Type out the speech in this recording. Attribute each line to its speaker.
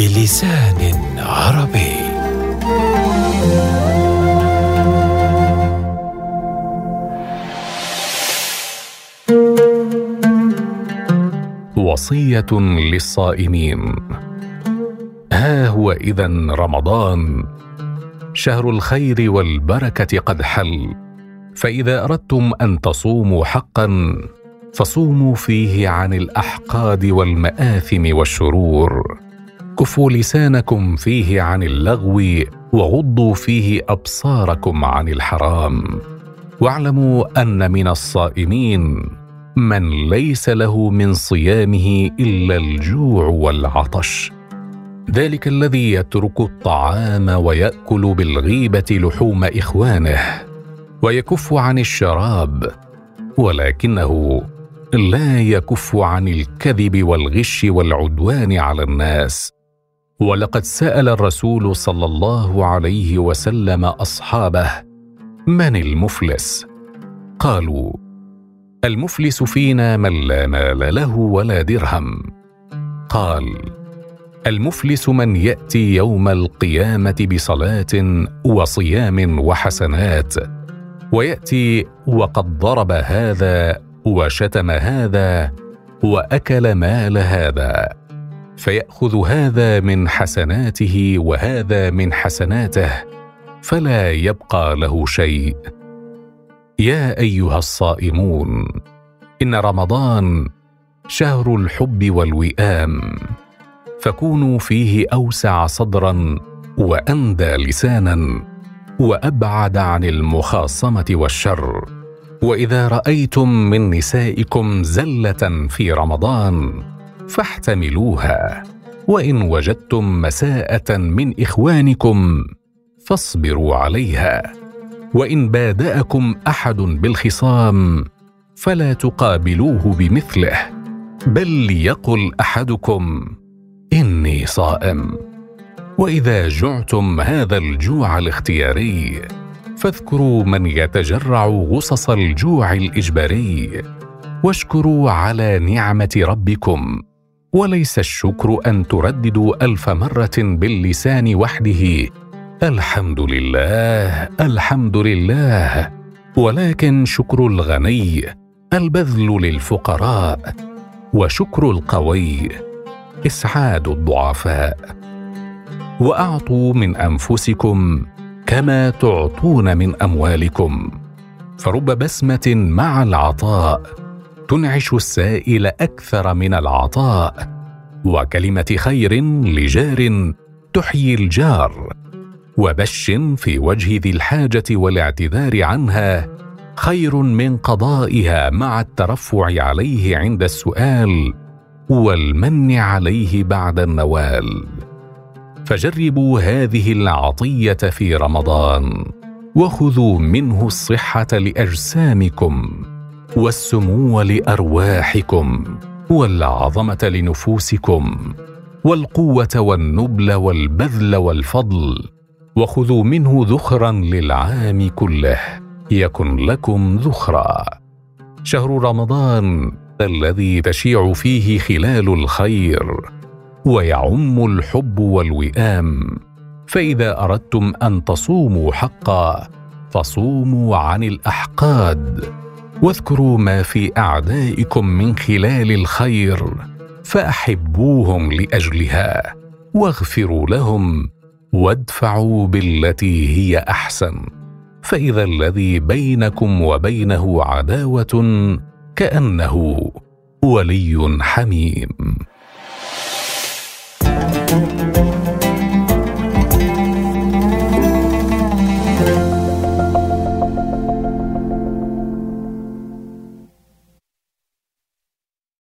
Speaker 1: بلسان عربي. وصية للصائمين. ها هو إذا رمضان. شهر الخير والبركة قد حل. فإذا أردتم أن تصوموا حقا فصوموا فيه عن الأحقاد والمآثم والشرور. كفوا لسانكم فيه عن اللغو وغضوا فيه أبصاركم عن الحرام. واعلموا أن من الصائمين من ليس له من صيامه إلا الجوع والعطش. ذلك الذي يترك الطعام ويأكل بالغيبة لحوم إخوانه ويكف عن الشراب ولكنه لا يكف عن الكذب والغش والعدوان على الناس. ولقد سأل الرسول صلى الله عليه وسلم أصحابه من المفلس؟ قالوا المفلس فينا من لا مال له ولا درهم. قال المفلس من يأتي يوم القيامة بصلاة وصيام وحسنات ويأتي وقد ضرب هذا وشتم هذا وأكل مال هذا. فيأخذ هذا من حسناته وهذا من حسناته فلا يبقى له شيء. يا أيها الصائمون إن رمضان شهر الحب والوئام فكونوا فيه أوسع صدرا وأندى لسانا وأبعد عن المخاصمة والشر. وإذا رأيتم من نسائكم زلة في رمضان فاحتملوها. وإن وجدتم مساءة من إخوانكم فاصبروا عليها. وإن بادأكم أحد بالخصام فلا تقابلوه بمثله بل ليقل أحدكم إني صائم. وإذا جعتم هذا الجوع الاختياري فاذكروا من يتجرع غصص الجوع الإجباري واشكروا على نعمة ربكم. وليس الشكر أن ترددوا ألف مرة باللسان وحده. الحمد لله الحمد لله. ولكن شكر الغني البذل للفقراء وشكر القوي إسعاد الضعفاء. وأعطوا من أنفسكم كما تعطون من أموالكم. فرب بسمة مع العطاء تنعش السائل أكثر من العطاء وكلمة خير لجار تحيي الجار وبش في وجه ذي الحاجة والاعتذار عنها خير من قضائها مع الترفع عليه عند السؤال والمن عليه بعد النوال. فجربوا هذه العطية في رمضان وخذوا منه الصحة لأجسامكم. والسمو لأرواحكم والعظمة لنفوسكم والقوة والنبل والبذل والفضل وخذوا منه ذخرا للعام كله يكن لكم ذخرا. شهر رمضان الذي تشيع فيه خلال الخير ويعم الحب والوئام. فإذا أردتم أن تصوموا حقا فصوموا عن الأحقاد واذكروا ما في أعدائكم من خلال الخير فأحبوهم لأجلها واغفروا لهم وادفعوا بالتي هي أحسن. فإذا الذي بينكم وبينه عداوة كأنه ولي حميم.